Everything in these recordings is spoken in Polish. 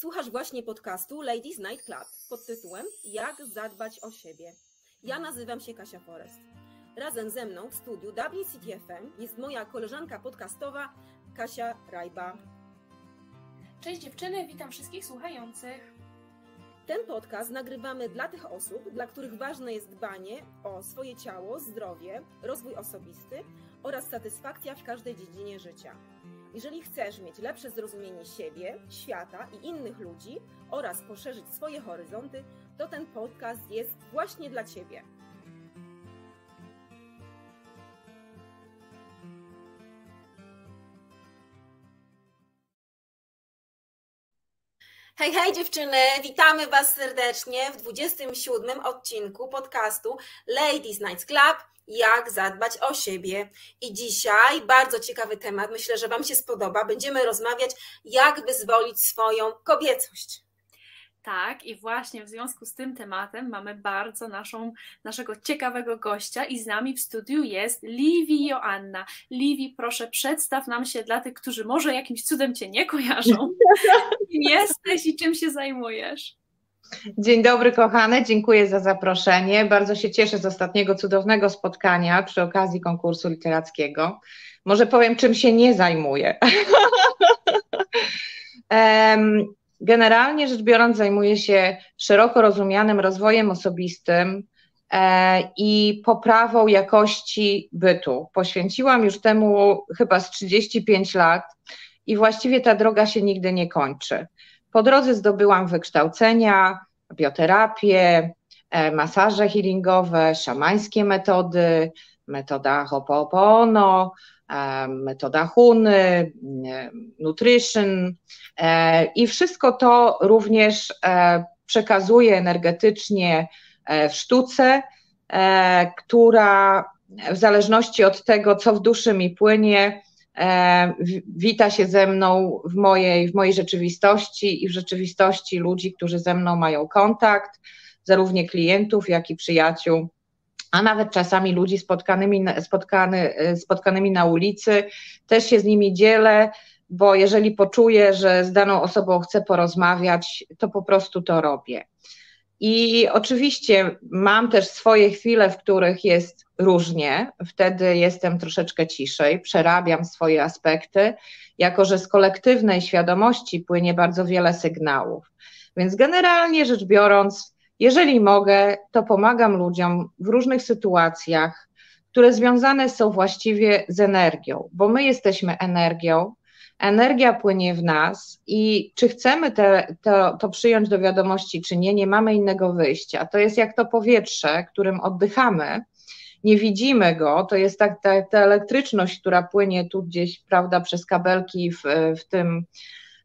Słuchasz właśnie podcastu Ladies Night Club pod tytułem Jak zadbać o siebie. Ja nazywam się Kasia Forest. Razem ze mną w studiu Dublin City FM jest moja koleżanka podcastowa Kasia Rajba. Cześć dziewczyny, witam wszystkich słuchających. Ten podcast nagrywamy dla tych osób, dla których ważne jest dbanie o swoje ciało, zdrowie, rozwój osobisty oraz satysfakcja w każdej dziedzinie życia. Jeżeli chcesz mieć lepsze zrozumienie siebie, świata i innych ludzi oraz poszerzyć swoje horyzonty, to ten podcast jest właśnie dla Ciebie. Hej, hej dziewczyny, witamy Was serdecznie w 27 odcinku podcastu Ladies Nights Club jak zadbać o siebie. I dzisiaj bardzo ciekawy temat, myślę, że Wam się spodoba. Będziemy rozmawiać, jak wyzwolić swoją kobiecość. Tak, i właśnie w związku z tym tematem mamy bardzo naszą, naszego ciekawego gościa i z nami w studiu jest Livi Joanna. Livi, proszę przedstaw nam się dla tych, którzy może jakimś cudem Cię nie kojarzą. Kim jesteś i czym się zajmujesz? Dzień dobry, kochane. Dziękuję za zaproszenie. Bardzo się cieszę z ostatniego cudownego spotkania przy okazji konkursu literackiego. Może powiem, czym się nie zajmuję. Generalnie rzecz biorąc, zajmuję się szeroko rozumianym rozwojem osobistym e, i poprawą jakości bytu. Poświęciłam już temu chyba z 35 lat i właściwie ta droga się nigdy nie kończy. Po drodze zdobyłam wykształcenia, bioterapię, e, masaże healingowe, szamańskie metody, metoda Ho'oponopono, e, metoda Huny, e, nutrition i wszystko to również przekazuje energetycznie w sztuce, która w zależności od tego, co w duszy mi płynie, wita się ze mną w mojej, w mojej rzeczywistości i w rzeczywistości ludzi, którzy ze mną mają kontakt, zarówno klientów, jak i przyjaciół, a nawet czasami ludzi spotkanymi, spotkany, spotkanymi na ulicy. Też się z nimi dzielę, bo jeżeli poczuję, że z daną osobą chcę porozmawiać, to po prostu to robię. I oczywiście mam też swoje chwile, w których jest różnie, wtedy jestem troszeczkę ciszej, przerabiam swoje aspekty, jako że z kolektywnej świadomości płynie bardzo wiele sygnałów. Więc generalnie rzecz biorąc, jeżeli mogę, to pomagam ludziom w różnych sytuacjach, które związane są właściwie z energią, bo my jesteśmy energią, energia płynie w nas i czy chcemy te, to, to przyjąć do wiadomości, czy nie, nie mamy innego wyjścia. To jest jak to powietrze, którym oddychamy. Nie widzimy go, to jest tak ta, ta elektryczność, która płynie tu gdzieś, prawda, przez kabelki w, w tym,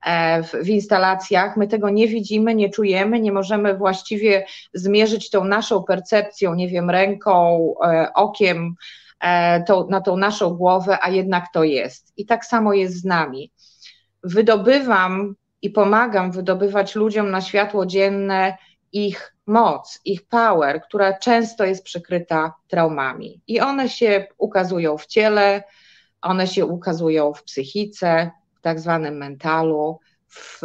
e, w, w instalacjach. My tego nie widzimy, nie czujemy, nie możemy właściwie zmierzyć tą naszą percepcją, nie wiem, ręką, e, okiem, tą, na tą naszą głowę, a jednak to jest. I tak samo jest z nami. Wydobywam i pomagam wydobywać ludziom na światło dzienne ich moc, ich power, która często jest przykryta traumami. I one się ukazują w ciele, one się ukazują w psychice, w tak zwanym mentalu, w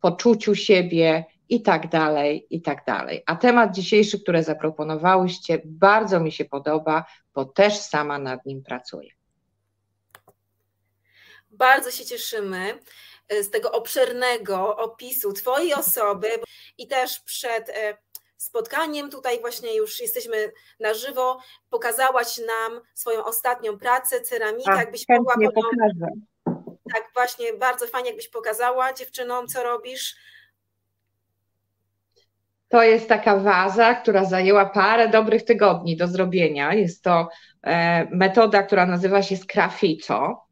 poczuciu siebie i tak dalej, i tak dalej. A temat dzisiejszy, który zaproponowałyście, bardzo mi się podoba, bo też sama nad nim pracuję. Bardzo się cieszymy e, z tego obszernego opisu Twojej osoby i też przed e, spotkaniem tutaj właśnie już jesteśmy na żywo. Pokazałaś nam swoją ostatnią pracę, ceramikę, jakbyś mogła pokażę. Tak, właśnie, bardzo fajnie jakbyś pokazała dziewczynom, co robisz to jest taka waza, która zajęła parę dobrych tygodni do zrobienia. Jest to e, metoda, która nazywa się Scrafito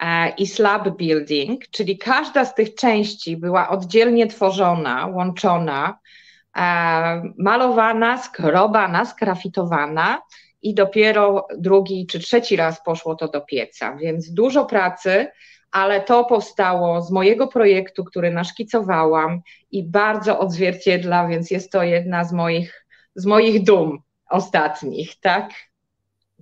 e, i slab building, czyli każda z tych części była oddzielnie tworzona, łączona, e, malowana, skrobana, skrafitowana i dopiero drugi czy trzeci raz poszło to do pieca, więc dużo pracy, ale to powstało z mojego projektu, który naszkicowałam i bardzo odzwierciedla, więc jest to jedna z moich, z moich dum ostatnich, tak?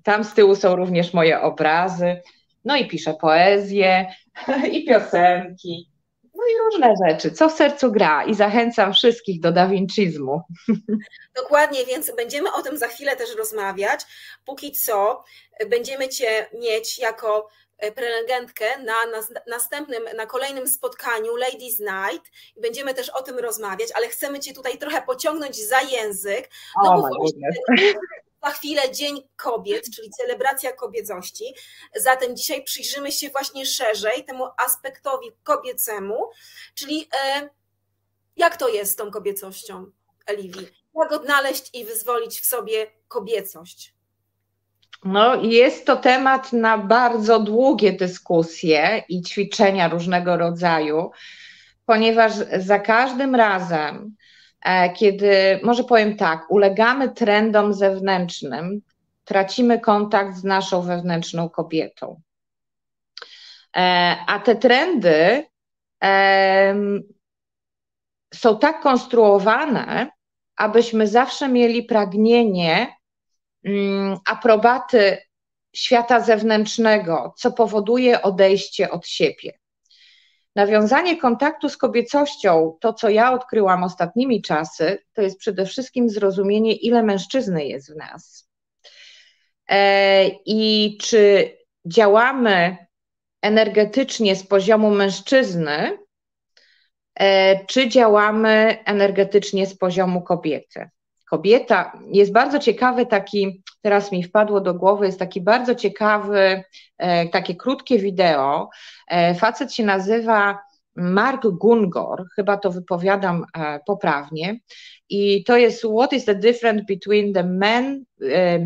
Tam z tyłu są również moje obrazy, no i piszę poezję i piosenki. No i różne rzeczy, co w sercu gra i zachęcam wszystkich do Da Vincismu. Dokładnie, więc będziemy o tym za chwilę też rozmawiać. Póki co będziemy Cię mieć jako prelegentkę na, na, następnym, na kolejnym spotkaniu Ladies Night i będziemy też o tym rozmawiać, ale chcemy Cię tutaj trochę pociągnąć za język, no oh bo właśnie za chwilę Dzień Kobiet, czyli celebracja kobiecości. Zatem dzisiaj przyjrzymy się właśnie szerzej temu aspektowi kobiecemu, czyli e, jak to jest z tą kobiecością, Eliwi? Jak odnaleźć i wyzwolić w sobie kobiecość? No, jest to temat na bardzo długie dyskusje i ćwiczenia różnego rodzaju, ponieważ za każdym razem, E, kiedy, może powiem tak, ulegamy trendom zewnętrznym, tracimy kontakt z naszą wewnętrzną kobietą. E, a te trendy są tak konstruowane, abyśmy zawsze mieli pragnienie aprobaty świata zewnętrznego, co powoduje odejście od siebie. Nawiązanie kontaktu z kobiecością, to co ja odkryłam ostatnimi czasy, to jest przede wszystkim zrozumienie, ile mężczyzny jest w nas. E, I czy działamy energetycznie z poziomu mężczyzny, e, czy działamy energetycznie z poziomu kobiety. Kobieta, jest bardzo ciekawy taki, teraz mi wpadło do głowy, jest taki bardzo ciekawy, e, takie krótkie wideo. E, facet się nazywa Mark Gungor, chyba to wypowiadam e, poprawnie. I to jest What is the difference between the man,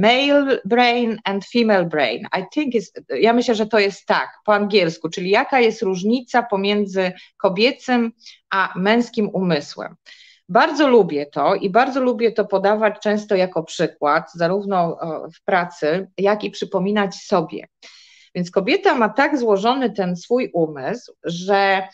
male brain and female brain? I think is, ja myślę, że to jest tak po angielsku, czyli jaka jest różnica pomiędzy kobiecym a męskim umysłem. Bardzo lubię to i bardzo lubię to podawać często jako przykład, zarówno w pracy, jak i przypominać sobie. Więc kobieta ma tak złożony ten swój umysł, że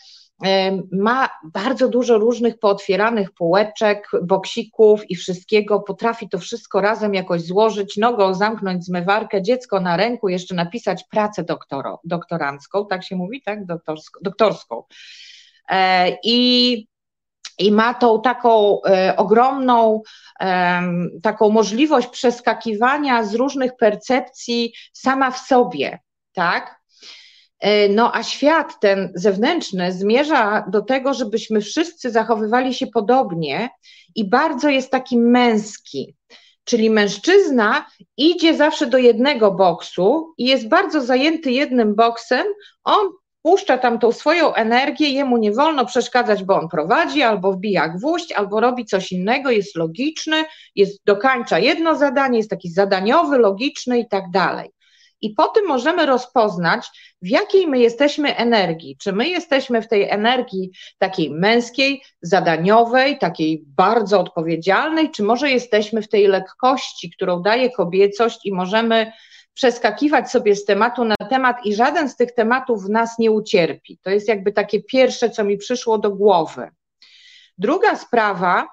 ma bardzo dużo różnych pootwieranych półeczek, boksików i wszystkiego, potrafi to wszystko razem jakoś złożyć, nogą zamknąć zmywarkę, dziecko na ręku, jeszcze napisać pracę doktoro, doktorancką, tak się mówi, tak, Doktorsko, doktorską. E, I i ma tą taką e, ogromną e, taką możliwość przeskakiwania z różnych percepcji sama w sobie, tak? E, no a świat ten zewnętrzny zmierza do tego, żebyśmy wszyscy zachowywali się podobnie i bardzo jest taki męski. Czyli mężczyzna idzie zawsze do jednego boksu i jest bardzo zajęty jednym boksem, on puszcza tam tą swoją energię, jemu nie wolno przeszkadzać, bo on prowadzi, albo wbija gwóźdź, albo robi coś innego, jest logiczny, jest, dokańcza jedno zadanie, jest taki zadaniowy, logiczny i tak dalej. I po tym możemy rozpoznać, w jakiej my jesteśmy energii. Czy my jesteśmy w tej energii takiej męskiej, zadaniowej, takiej bardzo odpowiedzialnej, czy może jesteśmy w tej lekkości, którą daje kobiecość i możemy przeskakiwać sobie z tematu na temat i żaden z tych tematów w nas nie ucierpi. To jest jakby takie pierwsze, co mi przyszło do głowy. Druga sprawa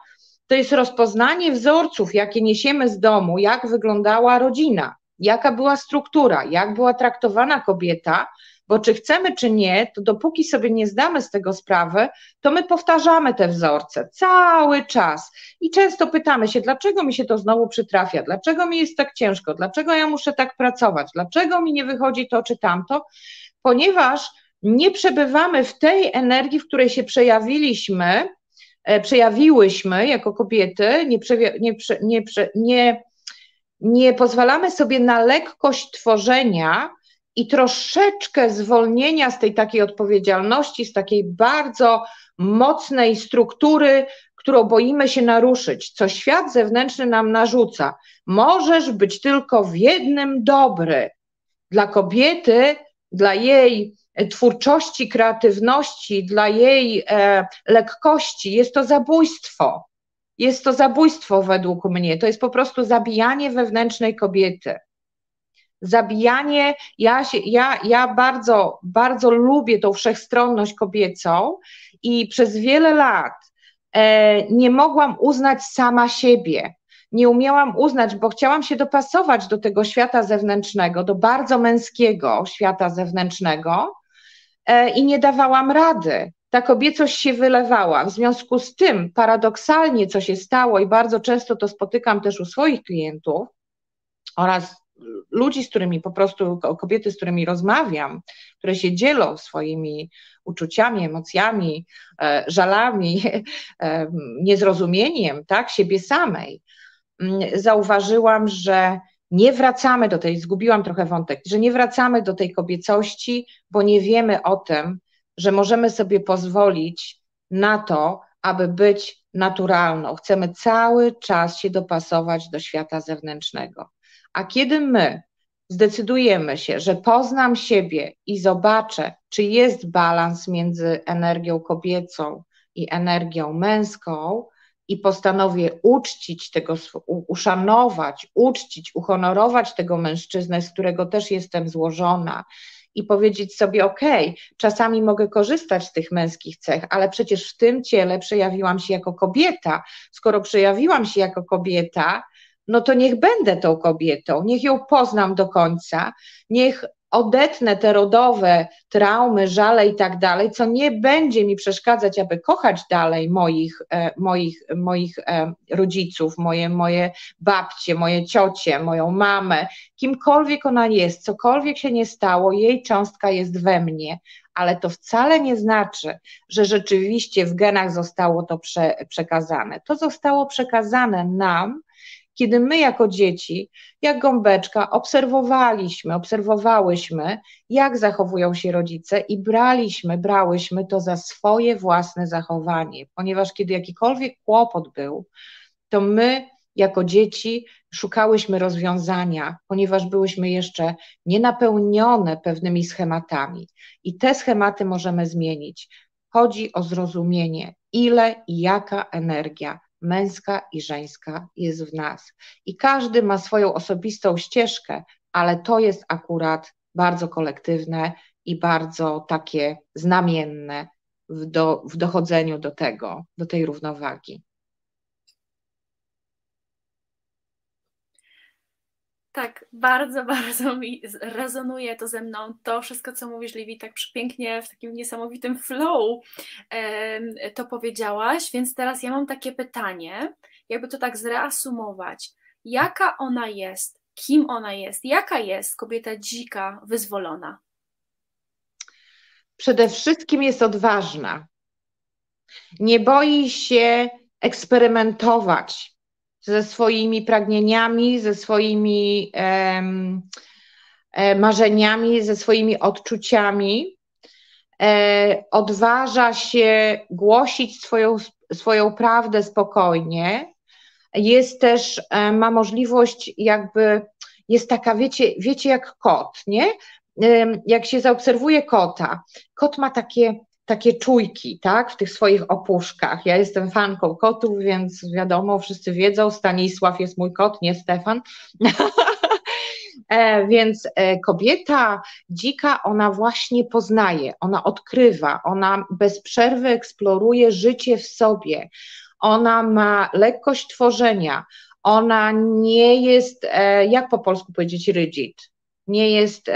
to jest rozpoznanie wzorców, jakie niesiemy z domu, jak wyglądała rodzina, jaka była struktura, jak była traktowana kobieta, bo czy chcemy, czy nie, to dopóki sobie nie zdamy z tego sprawy, to my powtarzamy te wzorce cały czas. I często pytamy się, dlaczego mi się to znowu przytrafia, dlaczego mi jest tak ciężko, dlaczego ja muszę tak pracować, dlaczego mi nie wychodzi to czy tamto, ponieważ nie przebywamy w tej energii, w której się przejawiliśmy, e, przejawiłyśmy jako kobiety, nie, nie, nie, nie, nie pozwalamy sobie na lekkość tworzenia i troszeczkę zwolnienia z tej takiej odpowiedzialności, z takiej bardzo mocnej struktury, którą boimy się naruszyć, co świat zewnętrzny nam narzuca. Możesz być tylko w jednym dobry. Dla kobiety, dla jej twórczości, kreatywności, dla jej e, lekkości jest to zabójstwo. Jest to zabójstwo według mnie. To jest po prostu zabijanie wewnętrznej kobiety zabijanie. Ja, się, ja, ja bardzo, bardzo lubię tą wszechstronność kobiecą i przez wiele lat e, nie mogłam uznać sama siebie. Nie umiałam uznać, bo chciałam się dopasować do tego świata zewnętrznego, do bardzo męskiego świata zewnętrznego e, i nie dawałam rady. ta kobiecość się wylewała. W związku z tym, paradoksalnie, co się stało, i bardzo często to spotykam też u swoich klientów oraz ludzi, z którymi po prostu, kobiety, z którymi rozmawiam, które się dzielą swoimi uczuciami, emocjami, e, żalami, e, niezrozumieniem, tak, siebie samej, mm, zauważyłam, że nie wracamy do tej, zgubiłam trochę wątek, że nie wracamy do tej kobiecości, bo nie wiemy o tym, że możemy sobie pozwolić na to, aby być naturalną. Chcemy cały czas się dopasować do świata zewnętrznego. A kiedy my zdecydujemy się, że poznam siebie i zobaczę, czy jest balans między energią kobiecą i energią męską, i postanowię uczcić tego, uszanować, uczcić, uhonorować tego mężczyznę, z którego też jestem złożona, i powiedzieć sobie: OK, czasami mogę korzystać z tych męskich cech, ale przecież w tym ciele przejawiłam się jako kobieta. Skoro przejawiłam się jako kobieta, no to niech będę tą kobietą, niech ją poznam do końca, niech odetnę te rodowe traumy, żale i tak dalej, co nie będzie mi przeszkadzać, aby kochać dalej moich, e, moich, moich e, rodziców, moje, moje babcie, moje ciocie, moją mamę, kimkolwiek ona jest, cokolwiek się nie stało, jej cząstka jest we mnie, ale to wcale nie znaczy, że rzeczywiście w genach zostało to prze, przekazane. To zostało przekazane nam kiedy my jako dzieci, jak gąbeczka, obserwowaliśmy, obserwowałyśmy, jak zachowują się rodzice i braliśmy, brałyśmy to za swoje własne zachowanie, ponieważ kiedy jakikolwiek kłopot był, to my jako dzieci szukałyśmy rozwiązania, ponieważ byłyśmy jeszcze nienapełnione pewnymi schematami. I te schematy możemy zmienić. Chodzi o zrozumienie, ile i jaka energia męska i żeńska jest w nas. I każdy ma swoją osobistą ścieżkę, ale to jest akurat bardzo kolektywne i bardzo takie znamienne w, do, w dochodzeniu do tego, do tej równowagi. Tak, bardzo, bardzo mi rezonuje to ze mną. To wszystko, co mówisz, Livi, tak przepięknie, w takim niesamowitym flow to powiedziałaś. Więc teraz ja mam takie pytanie, jakby to tak zreasumować. Jaka ona jest? Kim ona jest? Jaka jest kobieta dzika, wyzwolona? Przede wszystkim jest odważna. Nie boi się eksperymentować ze swoimi pragnieniami, ze swoimi e, marzeniami, ze swoimi odczuciami. E, odważa się głosić swoją, swoją prawdę spokojnie. Jest też, e, ma możliwość, jakby, jest taka, wiecie, wiecie, jak kot, nie? Jak się zaobserwuje kota, kot ma takie takie czujki, tak, w tych swoich opuszkach. Ja jestem fanką kotów, więc wiadomo, wszyscy wiedzą, Stanisław jest mój kot, nie Stefan. E, więc e, kobieta dzika, ona właśnie poznaje, ona odkrywa, ona bez przerwy eksploruje życie w sobie. Ona ma lekkość tworzenia, ona nie jest, e, jak po polsku powiedzieć, rigid, nie jest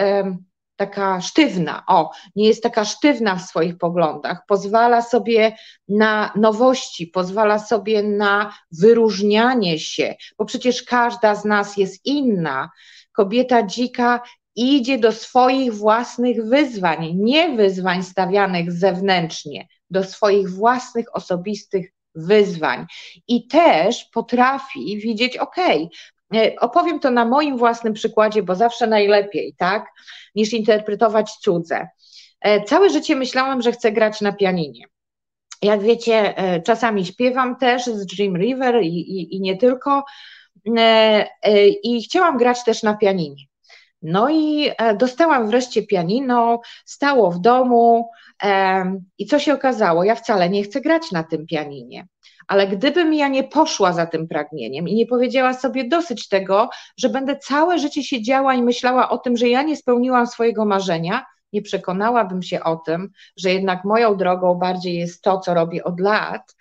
taka sztywna, o, nie jest taka sztywna w swoich poglądach, pozwala sobie na nowości, pozwala sobie na wyróżnianie się, bo przecież każda z nas jest inna. Kobieta dzika idzie do swoich własnych wyzwań, nie wyzwań stawianych zewnętrznie, do swoich własnych osobistych wyzwań i też potrafi widzieć, ok, opowiem to na moim własnym przykładzie, bo zawsze najlepiej, tak, niż interpretować cudze. E, całe życie myślałam, że chcę grać na pianinie. Jak wiecie, e, czasami śpiewam też z Dream River i, i, i nie tylko. I chciałam grać też na pianinie. No i dostałam wreszcie pianino, stało w domu i co się okazało? Ja wcale nie chcę grać na tym pianinie ale gdybym ja nie poszła za tym pragnieniem i nie powiedziała sobie dosyć tego, że będę całe życie siedziała i myślała o tym, że ja nie spełniłam swojego marzenia, nie przekonałabym się o tym, że jednak moją drogą bardziej jest to, co robię od lat.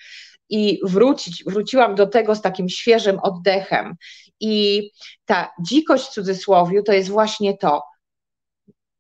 I wrócić, wróciłam do tego z takim świeżym oddechem. I ta dzikość w cudzysłowie to jest właśnie to.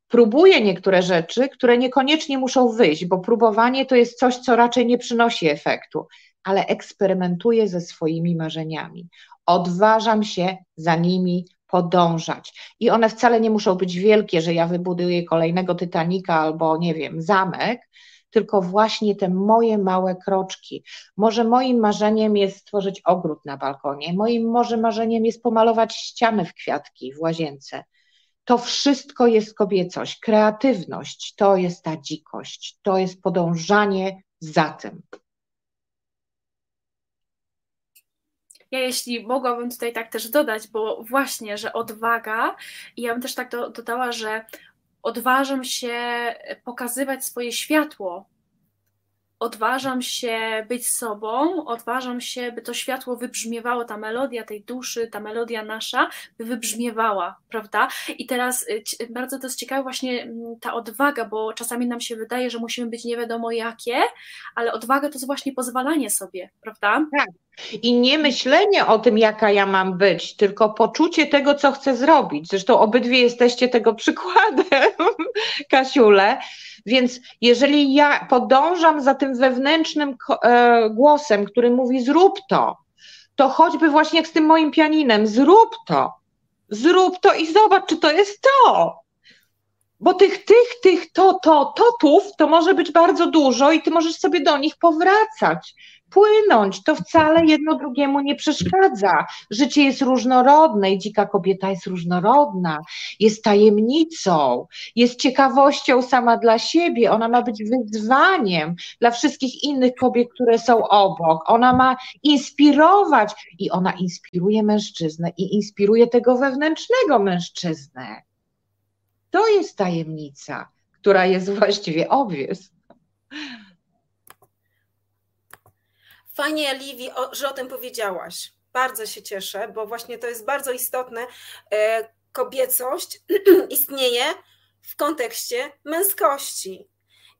próbuję niektóre rzeczy, które niekoniecznie muszą wyjść, bo próbowanie to jest coś, co raczej nie przynosi efektu, ale eksperymentuję ze swoimi marzeniami. Odważam się za nimi podążać. I one wcale nie muszą być wielkie, że ja wybuduję kolejnego Titanika albo nie wiem, zamek, tylko właśnie te moje małe kroczki. Może moim marzeniem jest stworzyć ogród na balkonie, moim może marzeniem jest pomalować ściany w kwiatki w łazience. To wszystko jest kobiecość, kreatywność, to jest ta dzikość, to jest podążanie za tym. Ja jeśli mogłabym tutaj tak też dodać, bo właśnie, że odwaga, i ja bym też tak do, dodała, że odważam się pokazywać swoje światło odważam się być sobą, odważam się, by to światło wybrzmiewało, ta melodia tej duszy, ta melodia nasza, by wybrzmiewała, prawda? I teraz y, bardzo to jest ciekawe właśnie mm, ta odwaga, bo czasami nam się wydaje, że musimy być nie wiadomo jakie, ale odwaga to jest właśnie pozwalanie sobie, prawda? Tak. I nie myślenie o tym, jaka ja mam być, tylko poczucie tego, co chcę zrobić. Zresztą obydwie jesteście tego przykładem, Kasiule. Więc jeżeli ja podążam za tym wewnętrznym e, głosem, który mówi zrób to, to choćby właśnie jak z tym moim pianinem, zrób to, zrób to i zobacz, czy to jest to. Bo tych, tych, tych, to, to, totów to może być bardzo dużo i ty możesz sobie do nich powracać płynąć. To wcale jedno drugiemu nie przeszkadza. Życie jest różnorodne i dzika kobieta jest różnorodna, jest tajemnicą, jest ciekawością sama dla siebie. Ona ma być wyzwaniem dla wszystkich innych kobiet, które są obok. Ona ma inspirować i ona inspiruje mężczyznę i inspiruje tego wewnętrznego mężczyznę. To jest tajemnica, która jest właściwie obvious. Fajnie, Livi, że o tym powiedziałaś. Bardzo się cieszę, bo właśnie to jest bardzo istotne. E, kobiecość istnieje w kontekście męskości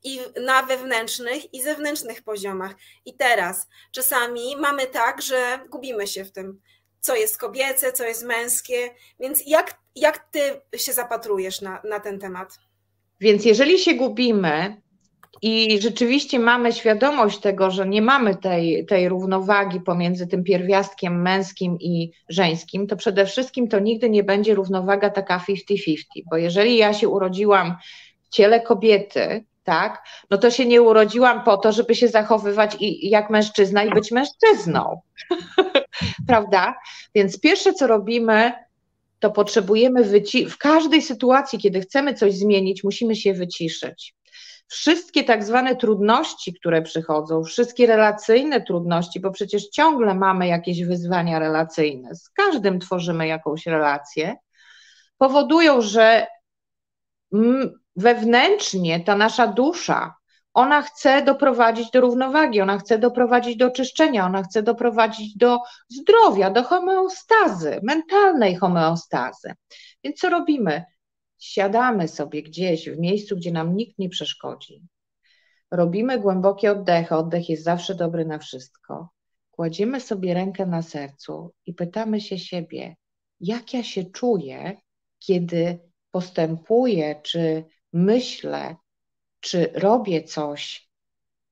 i na wewnętrznych i zewnętrznych poziomach. I teraz czasami mamy tak, że gubimy się w tym, co jest kobiece, co jest męskie. Więc jak, jak ty się zapatrujesz na, na ten temat? Więc jeżeli się gubimy, i rzeczywiście mamy świadomość tego, że nie mamy tej, tej równowagi pomiędzy tym pierwiastkiem męskim i żeńskim, to przede wszystkim to nigdy nie będzie równowaga taka 50-50, bo jeżeli ja się urodziłam w ciele kobiety, tak, no to się nie urodziłam po to, żeby się zachowywać i, jak mężczyzna i być mężczyzną. Prawda? Więc pierwsze, co robimy, to potrzebujemy wyciszyć. W każdej sytuacji, kiedy chcemy coś zmienić, musimy się wyciszyć wszystkie tak zwane trudności, które przychodzą, wszystkie relacyjne trudności, bo przecież ciągle mamy jakieś wyzwania relacyjne, z każdym tworzymy jakąś relację, powodują, że wewnętrznie ta nasza dusza, ona chce doprowadzić do równowagi, ona chce doprowadzić do oczyszczenia, ona chce doprowadzić do zdrowia, do homeostazy, mentalnej homeostazy. Więc co robimy? Siadamy sobie gdzieś w miejscu, gdzie nam nikt nie przeszkodzi, robimy głębokie oddechy, oddech jest zawsze dobry na wszystko, kładziemy sobie rękę na sercu i pytamy się siebie, jak ja się czuję, kiedy postępuję, czy myślę, czy robię coś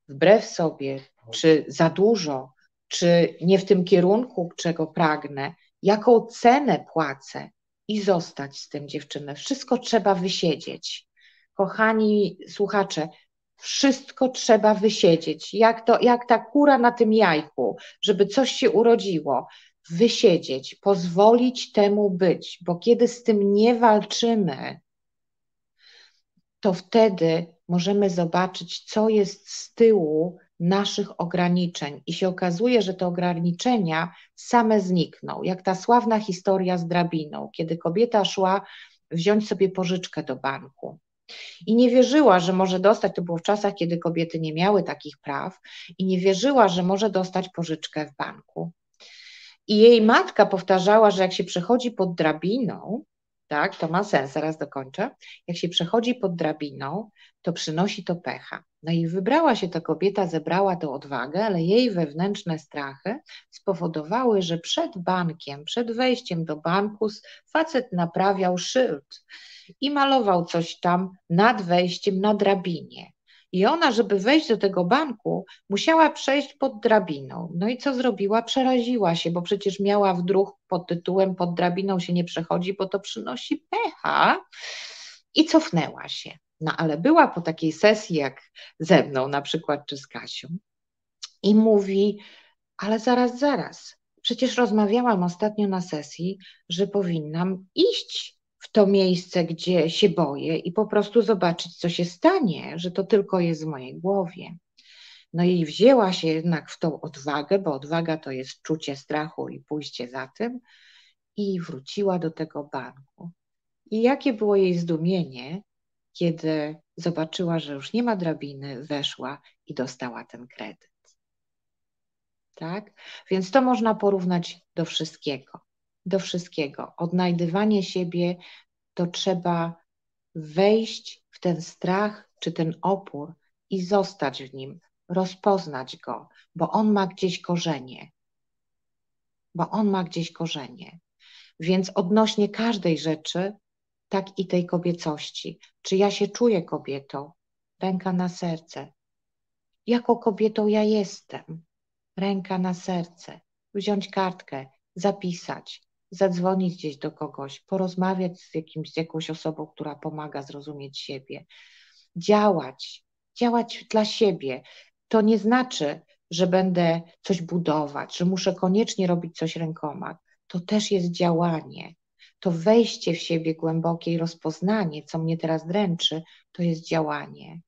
wbrew sobie, czy za dużo, czy nie w tym kierunku, czego pragnę, jaką cenę płacę, i zostać z tym dziewczyną. Wszystko trzeba wysiedzieć. Kochani słuchacze, wszystko trzeba wysiedzieć. Jak, to, jak ta kura na tym jajku, żeby coś się urodziło. Wysiedzieć, pozwolić temu być, bo kiedy z tym nie walczymy, to wtedy możemy zobaczyć, co jest z tyłu naszych ograniczeń. I się okazuje, że te ograniczenia same znikną, jak ta sławna historia z drabiną, kiedy kobieta szła wziąć sobie pożyczkę do banku. I nie wierzyła, że może dostać, to było w czasach, kiedy kobiety nie miały takich praw, i nie wierzyła, że może dostać pożyczkę w banku. I jej matka powtarzała, że jak się przechodzi pod drabiną, tak, to ma sens, zaraz dokończę. Jak się przechodzi pod drabiną, to przynosi to pecha. No i wybrała się ta kobieta, zebrała tę odwagę, ale jej wewnętrzne strachy spowodowały, że przed bankiem, przed wejściem do banku facet naprawiał szyld i malował coś tam nad wejściem na drabinie. I ona, żeby wejść do tego banku, musiała przejść pod drabiną. No i co zrobiła? Przeraziła się, bo przecież miała w druh pod tytułem pod drabiną się nie przechodzi, bo to przynosi pecha. I cofnęła się. No ale była po takiej sesji jak ze mną na przykład, czy z Kasią i mówi, ale zaraz, zaraz, przecież rozmawiałam ostatnio na sesji, że powinnam iść w to miejsce, gdzie się boję i po prostu zobaczyć, co się stanie, że to tylko jest w mojej głowie. No i wzięła się jednak w tą odwagę, bo odwaga to jest czucie strachu i pójście za tym, i wróciła do tego banku. I jakie było jej zdumienie, kiedy zobaczyła, że już nie ma drabiny, weszła i dostała ten kredyt. Tak? Więc to można porównać do wszystkiego. Do wszystkiego. Odnajdywanie siebie to trzeba wejść w ten strach czy ten opór i zostać w nim, rozpoznać go, bo on ma gdzieś korzenie. Bo on ma gdzieś korzenie. Więc odnośnie każdej rzeczy tak i tej kobiecości. Czy ja się czuję kobietą? Ręka na serce. Jaką kobietą ja jestem? Ręka na serce. Wziąć kartkę, zapisać, zadzwonić gdzieś do kogoś, porozmawiać z, jakimś, z jakąś osobą, która pomaga zrozumieć siebie. Działać, działać dla siebie. To nie znaczy, że będę coś budować, że muszę koniecznie robić coś rękoma. To też jest działanie to wejście w siebie głębokie i rozpoznanie, co mnie teraz dręczy, to jest działanie.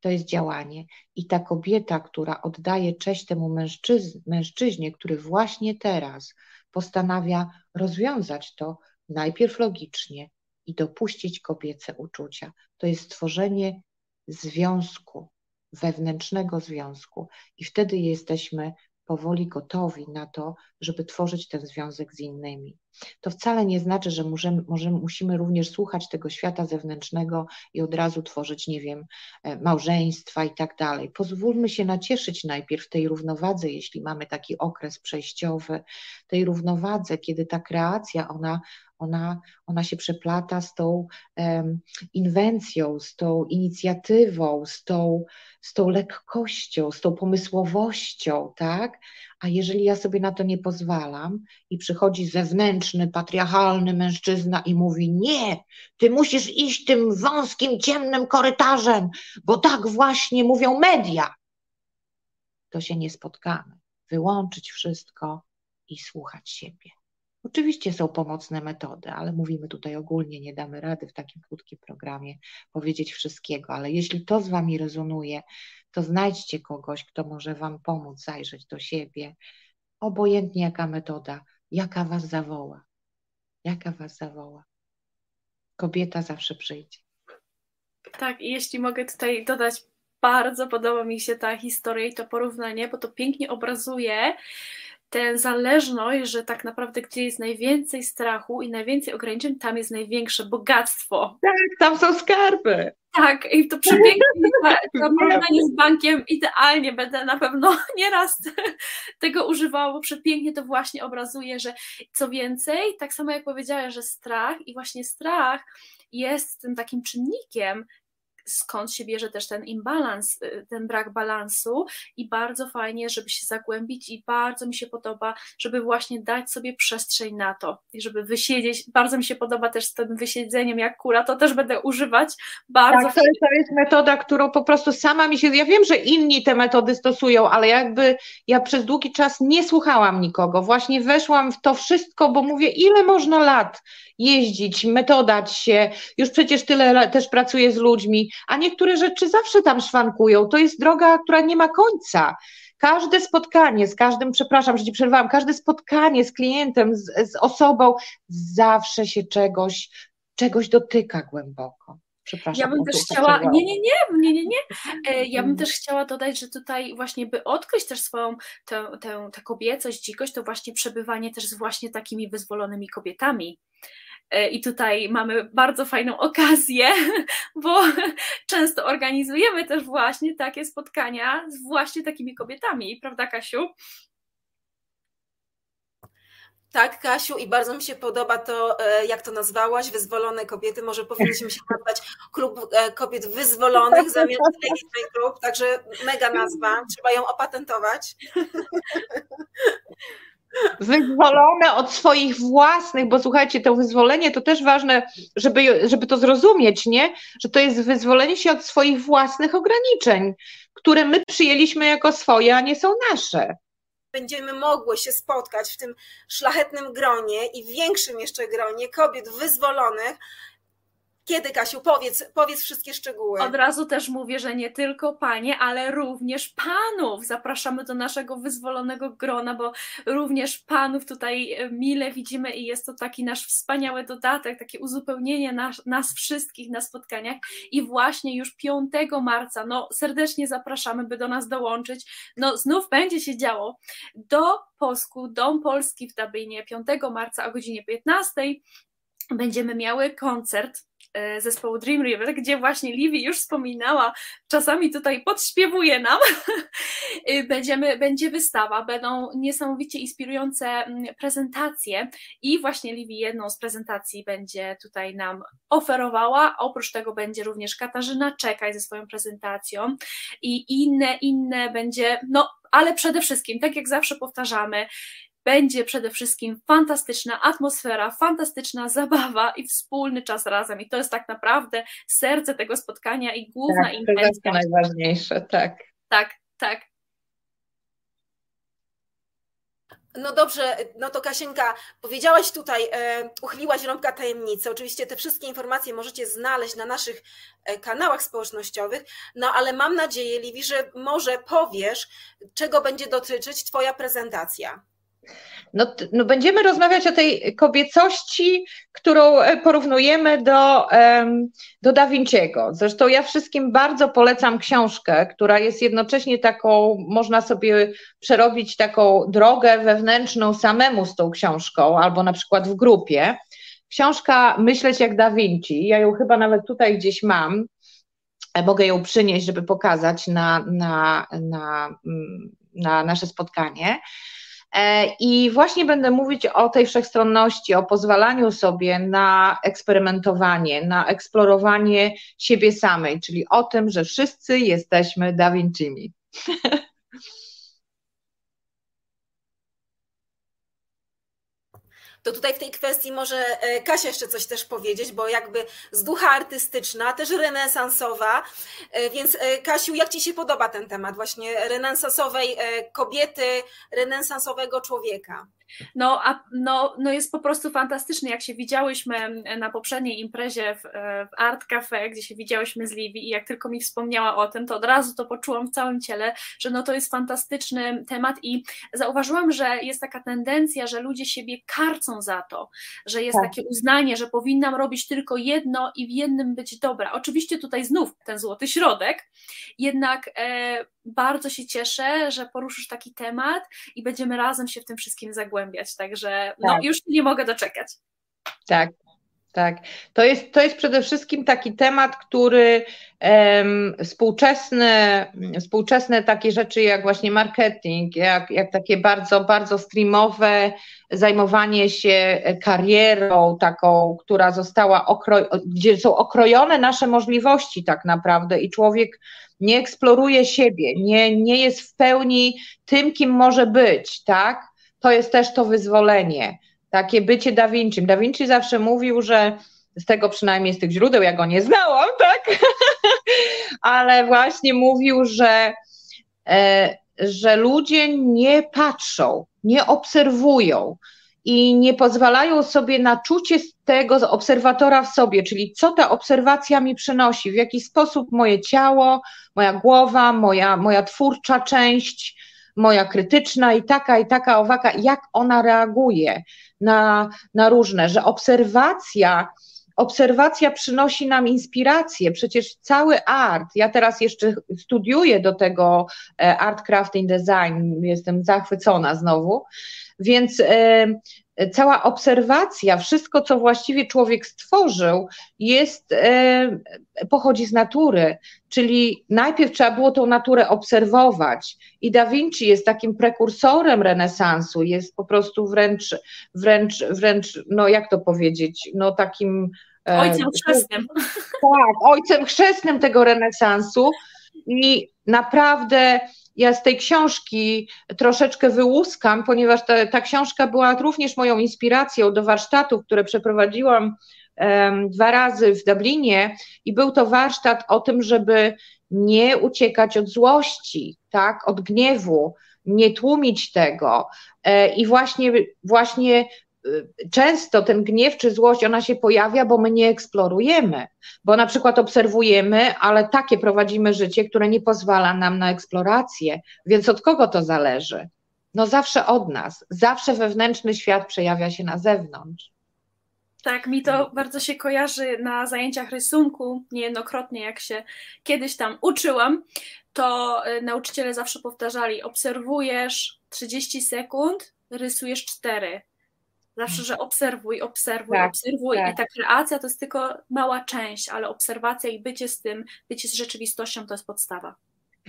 To jest działanie. I ta kobieta, która oddaje cześć temu mężczyzn, mężczyźnie, który właśnie teraz postanawia rozwiązać to najpierw logicznie i dopuścić kobiece uczucia, to jest stworzenie związku, wewnętrznego związku. I wtedy jesteśmy powoli gotowi na to, żeby tworzyć ten związek z innymi. To wcale nie znaczy, że możemy, możemy, musimy również słuchać tego świata zewnętrznego i od razu tworzyć, nie wiem, e, małżeństwa i tak dalej. Pozwólmy się nacieszyć najpierw tej równowadze, jeśli mamy taki okres przejściowy, tej równowadze, kiedy ta kreacja, ona, ona, ona się przeplata z tą um, inwencją, z tą inicjatywą, z tą, z tą lekkością, z tą pomysłowością, tak? A jeżeli ja sobie na to nie pozwalam i przychodzi zewnętrzny, patriarchalny mężczyzna i mówi: Nie, ty musisz iść tym wąskim, ciemnym korytarzem, bo tak właśnie mówią media, to się nie spotkamy. Wyłączyć wszystko i słuchać siebie. Oczywiście są pomocne metody, ale mówimy tutaj ogólnie, nie damy rady w takim krótkim programie powiedzieć wszystkiego, ale jeśli to z Wami rezonuje, to znajdźcie kogoś, kto może Wam pomóc zajrzeć do siebie, obojętnie jaka metoda, jaka Was zawoła, jaka Was zawoła. Kobieta zawsze przyjdzie. Tak, i jeśli mogę tutaj dodać, bardzo podoba mi się ta historia i to porównanie, bo to pięknie obrazuje tę zależność, że tak naprawdę gdzie jest najwięcej strachu i najwięcej ograniczeń, tam jest największe bogactwo. Tak, tam są skarby. Tak, i to przepięknie, to porównanie z bankiem idealnie, będę na pewno nieraz tego używała, bo przepięknie to właśnie obrazuje, że co więcej, tak samo jak powiedziałeś, że strach i właśnie strach jest tym takim czynnikiem, skąd się bierze też ten imbalans, y, ten brak balansu i bardzo fajnie, żeby się zagłębić i bardzo mi się podoba, żeby właśnie dać sobie przestrzeń na to i żeby wysiedzieć, bardzo mi się podoba też z tym wysiedzeniem jak kula, to też będę używać. Bardzo. Tak, to jest, to jest metoda, którą po prostu sama mi się, ja wiem, że inni te metody stosują, ale jakby ja przez długi czas nie słuchałam nikogo, właśnie weszłam w to wszystko, bo mówię, ile można lat jeździć, metodać się, już przecież tyle też pracuję z ludźmi, a niektóre rzeczy zawsze tam szwankują. To jest droga, która nie ma końca. Każde spotkanie z każdym, przepraszam, że ci przerwałam, każde spotkanie z klientem, z, z osobą zawsze się czegoś, czegoś dotyka głęboko. Przepraszam, ja bym też chciała, nie, nie, nie, nie, nie, nie. E, ja bym też chciała dodać, że tutaj właśnie, by odkryć też swoją tę, tę, tę kobiecość, dzikość, to właśnie przebywanie też z właśnie takimi wyzwolonymi kobietami I tutaj mamy bardzo fajną okazję, bo często organizujemy też właśnie takie spotkania z właśnie takimi kobietami, prawda, Kasiu? Tak, Kasiu, i bardzo mi się podoba to, e, jak to nazwałaś, wyzwolone kobiety. Może powinniśmy się nazwać Klub e, Kobiet Wyzwolonych zamiast Ladies Club, także mega nazwa, trzeba ją opatentować. Wyzwolone od swoich własnych, bo słuchajcie, to wyzwolenie to też ważne, żeby, żeby to zrozumieć, nie? Że to jest wyzwolenie się od swoich własnych ograniczeń, które my przyjęliśmy jako swoje, a nie są nasze będziemy mogły się spotkać w tym szlachetnym gronie i większym jeszcze gronie kobiet wyzwolonych, kiedy, Kasiu, powiedz, powiedz wszystkie szczegóły. Od razu też mówię, że nie tylko panie, ale również panów. Zapraszamy do naszego wyzwolonego grona, bo również panów tutaj e, mile widzimy i jest to taki nasz wspaniały dodatek, takie uzupełnienie nas, nas wszystkich na spotkaniach. I właśnie już 5 marca, no serdecznie zapraszamy, by do nas dołączyć. No znów będzie się działo. Do Polsku, Dom Polski w Dublinie 5 marca o godzinie 15 będziemy miały koncert zespołu Dream River, gdzie właśnie Livi już wspominała, czasami tutaj podśpiewuje nam, y, Będziemy, będzie wystawa, będą niesamowicie inspirujące mm, prezentacje i właśnie Livi jedną z prezentacji będzie tutaj nam oferowała, oprócz tego będzie również Katarzyna Czekaj ze swoją prezentacją i inne, inne będzie, no ale przede wszystkim, tak jak zawsze powtarzamy, będzie przede wszystkim fantastyczna atmosfera, fantastyczna zabawa i wspólny czas razem. I to jest tak naprawdę serce tego spotkania i główna tak, intencja. To jest najważniejsze, tak. Tak, tak. No dobrze, no to Kasienka, powiedziałaś tutaj, e, uchyliłaś rąbka tajemnicy. Oczywiście te wszystkie informacje możecie znaleźć na naszych e, kanałach społecznościowych, no ale mam nadzieję, Liwi, że może powiesz, czego będzie dotyczyć Twoja prezentacja. No, no, będziemy rozmawiać o tej kobiecości, którą e, porównujemy do, do Da Vinciego. Zresztą ja wszystkim bardzo polecam książkę, która jest jednocześnie taką, można sobie przerobić taką drogę wewnętrzną samemu z tą książką, albo na przykład w grupie. Książka Myśleć jak Da Vinci, ja ją chyba nawet tutaj gdzieś mam, e, mogę ją przynieść, żeby pokazać na, na, na, mm, na nasze spotkanie. E, I właśnie będę mówić o tej wszechstronności, o pozwalaniu sobie na eksperymentowanie, na eksplorowanie siebie samej, czyli o tym, że wszyscy jesteśmy Da Vinci'mi. to tutaj w tej kwestii może e, Kasia jeszcze coś też powiedzieć, bo jakby z ducha artystyczna, też renesansowa, e, więc e, Kasiu, jak Ci się podoba ten temat właśnie renesansowej kobiety, renesansowego człowieka? No, a, no, no jest po prostu fantastyczny. Jak się widziałyśmy na poprzedniej imprezie w, w Art Cafe, gdzie się widziałyśmy z Livi i jak tylko mi wspomniała o tym, to od razu to poczułam w całym ciele, że no to jest fantastyczny temat i zauważyłam, że jest taka tendencja, że ludzie siebie karcą za to, że jest tak. takie uznanie, że powinnam robić tylko jedno i w jednym być dobra. Oczywiście tutaj znów ten złoty środek, jednak e, bardzo się cieszę, że poruszysz taki temat i będziemy razem się w tym wszystkim zagłębiać. Także no, tak. już nie mogę doczekać. Tak, tak. To jest, to jest przede wszystkim taki temat, który um, współczesne, współczesne takie rzeczy jak właśnie marketing, jak, jak takie bardzo, bardzo streamowe zajmowanie się karierą taką, która została okroj, gdzie są okrojone nasze możliwości tak naprawdę i człowiek nie eksploruje siebie, nie, nie jest w pełni tym, kim może być, tak? To jest też to wyzwolenie, takie bycie Da Vinci. Da Vinci zawsze mówił, że z tego przynajmniej z tych źródeł, ja go nie znałam, tak? Ale właśnie mówił, że, e, że ludzie nie patrzą, nie obserwują, i nie pozwalają sobie na czucie tego obserwatora w sobie, czyli co ta obserwacja mi przynosi, w jaki sposób moje ciało, moja głowa, moja, moja twórcza część, moja krytyczna i taka, i taka, owaka, jak ona reaguje na, na różne, że obserwacja, obserwacja przynosi nam inspirację. Przecież cały art, ja teraz jeszcze studiuję do tego e, art crafting design, jestem zachwycona znowu, więc cała obserwacja, wszystko, co właściwie człowiek stworzył, jest, e, pochodzi z natury. Czyli najpierw trzeba było tą naturę obserwować. I Da Vinci jest takim prekursorem renesansu, jest po prostu wręcz, wręcz, wręcz, no jak to powiedzieć, no takim. E, ojcem chrzestnym. Tak, ojcem chrzestnym tego renesansu. I naprawdę ja z tej książki troszeczkę wyłuskam, ponieważ ta, ta książka była również moją inspiracją do warsztatów, które przeprowadziłam um, dwa razy w Dublinie i był to warsztat o tym, żeby nie uciekać od złości, tak, od gniewu, nie tłumić tego. E, I właśnie, właśnie często ten gniew czy złość, ona się pojawia, bo my nie eksplorujemy, bo na przykład obserwujemy, ale takie prowadzimy życie, które nie pozwala nam na eksplorację. Więc od kogo to zależy? No zawsze od nas. Zawsze wewnętrzny świat przejawia się na zewnątrz. Tak, mi to bardzo się kojarzy na zajęciach rysunku. Niejednokrotnie, jak się kiedyś tam uczyłam, to y, nauczyciele zawsze powtarzali: obserwujesz 30 sekund, rysujesz 4 Zawsze, że obserwuj, obserwuj, tak, obserwuj. Tak. I ta kreacja to jest tylko mała część, ale obserwacja i bycie z tym, bycie z rzeczywistością to jest podstawa.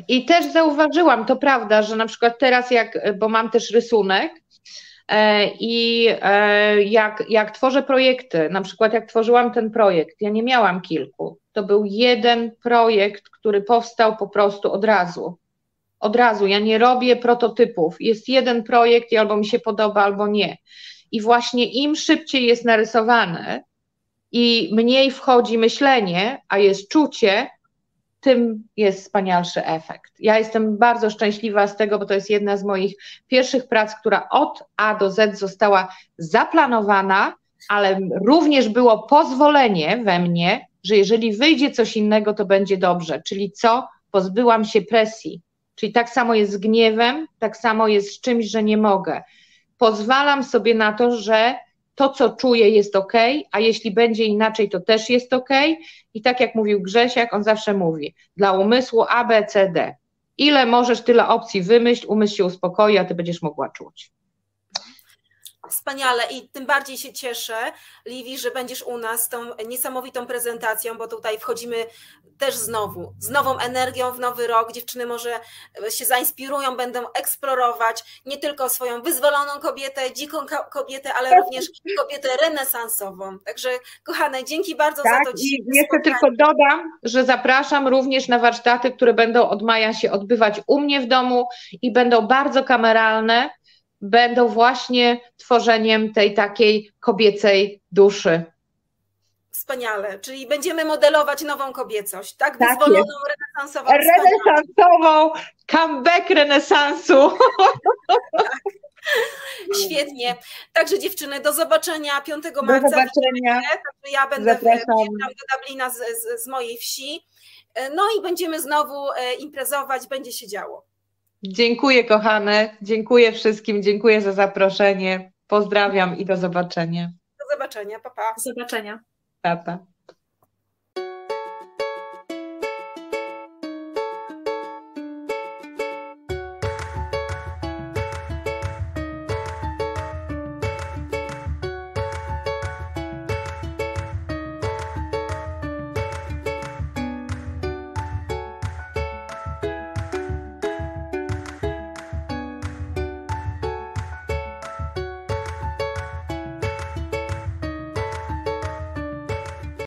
I też zauważyłam, to prawda, że na przykład teraz, jak, bo mam też rysunek, e, i e, jak, jak tworzę projekty, na przykład jak tworzyłam ten projekt, ja nie miałam kilku. To był jeden projekt, który powstał po prostu od razu. Od razu. Ja nie robię prototypów. Jest jeden projekt i albo mi się podoba, albo nie. I właśnie im szybciej jest narysowane i mniej wchodzi myślenie, a jest czucie, tym jest wspanialszy efekt. Ja jestem bardzo szczęśliwa z tego, bo to jest jedna z moich pierwszych prac, która od A do Z została zaplanowana, ale również było pozwolenie we mnie, że jeżeli wyjdzie coś innego, to będzie dobrze. Czyli co? Pozbyłam się presji. Czyli tak samo jest z gniewem, tak samo jest z czymś, że nie mogę pozwalam sobie na to, że to, co czuję, jest ok, a jeśli będzie inaczej, to też jest ok. I tak jak mówił Grzesiak, on zawsze mówi: dla umysłu A, B, C, D. Ile możesz, tyle opcji wymyśl, umysł się uspokoi, a ty będziesz mogła czuć. Wspaniale i tym bardziej się cieszę, Liwi, że będziesz u nas z tą niesamowitą prezentacją, bo tutaj wchodzimy też znowu, z nową energią w nowy rok. Dziewczyny może się zainspirują, będą eksplorować nie tylko swoją wyzwoloną kobietę, dziką kobietę, ale również kobietę renesansową. Także kochane, dzięki bardzo tak, za to. I jeszcze tylko dodam, że zapraszam również na warsztaty, które będą od maja się odbywać u mnie w domu i będą bardzo kameralne będą właśnie tworzeniem tej takiej kobiecej duszy. Wspaniale, czyli będziemy modelować nową kobiecość, tak? tak Wyzwoloną, renesansową. Renesansową, comeback renesansu. Tak. Świetnie. Także dziewczyny, do zobaczenia 5 marca. Do zobaczenia. Ja będę do Dublina z, z, z mojej wsi. No i będziemy znowu e, imprezować, będzie się działo. Dziękuję kochane, dziękuję wszystkim, dziękuję za zaproszenie. Pozdrawiam i do zobaczenia. Do zobaczenia, papa. Pa. Do zobaczenia. Papa. Pa.